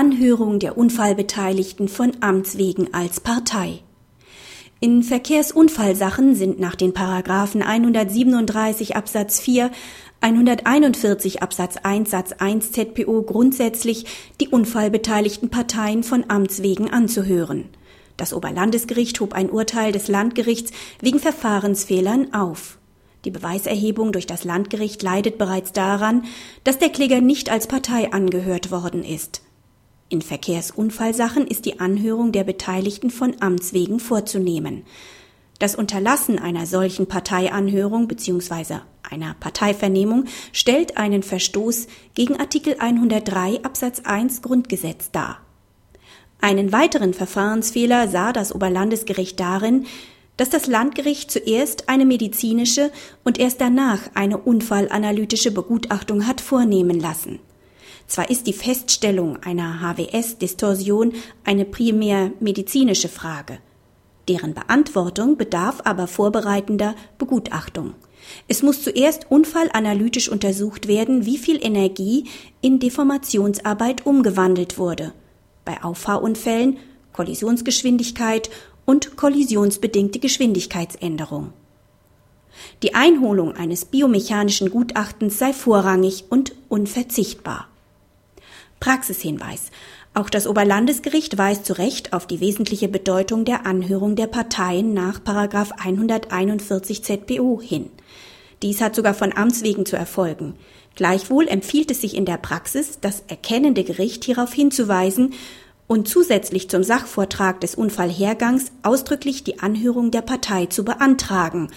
Anhörung der Unfallbeteiligten von Amts wegen als Partei. In Verkehrsunfallsachen sind nach den Paragraphen 137 Absatz 4, 141 Absatz 1 Satz 1 ZPO grundsätzlich die unfallbeteiligten Parteien von Amts wegen anzuhören. Das Oberlandesgericht hob ein Urteil des Landgerichts wegen Verfahrensfehlern auf. Die Beweiserhebung durch das Landgericht leidet bereits daran, dass der Kläger nicht als Partei angehört worden ist. In Verkehrsunfallsachen ist die Anhörung der Beteiligten von Amts wegen vorzunehmen. Das Unterlassen einer solchen Parteianhörung bzw. einer Parteivernehmung stellt einen Verstoß gegen Artikel 103 Absatz 1 Grundgesetz dar. Einen weiteren Verfahrensfehler sah das Oberlandesgericht darin, dass das Landgericht zuerst eine medizinische und erst danach eine unfallanalytische Begutachtung hat vornehmen lassen. Zwar ist die Feststellung einer HWS-Distorsion eine primär medizinische Frage, deren Beantwortung bedarf aber vorbereitender Begutachtung. Es muss zuerst unfallanalytisch untersucht werden, wie viel Energie in Deformationsarbeit umgewandelt wurde. Bei Auffahrunfällen, Kollisionsgeschwindigkeit und kollisionsbedingte Geschwindigkeitsänderung. Die Einholung eines biomechanischen Gutachtens sei vorrangig und unverzichtbar. Praxishinweis. Auch das Oberlandesgericht weist zu Recht auf die wesentliche Bedeutung der Anhörung der Parteien nach 141 ZPO hin. Dies hat sogar von Amts wegen zu erfolgen. Gleichwohl empfiehlt es sich in der Praxis, das erkennende Gericht hierauf hinzuweisen und zusätzlich zum Sachvortrag des Unfallhergangs ausdrücklich die Anhörung der Partei zu beantragen,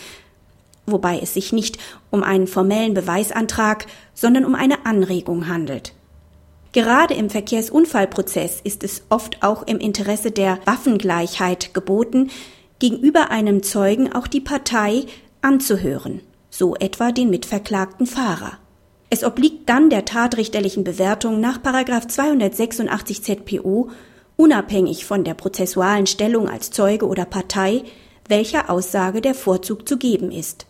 wobei es sich nicht um einen formellen Beweisantrag, sondern um eine Anregung handelt. Gerade im Verkehrsunfallprozess ist es oft auch im Interesse der Waffengleichheit geboten, gegenüber einem Zeugen auch die Partei anzuhören, so etwa den mitverklagten Fahrer. Es obliegt dann der tatrichterlichen Bewertung nach 286 ZPO, unabhängig von der prozessualen Stellung als Zeuge oder Partei, welcher Aussage der Vorzug zu geben ist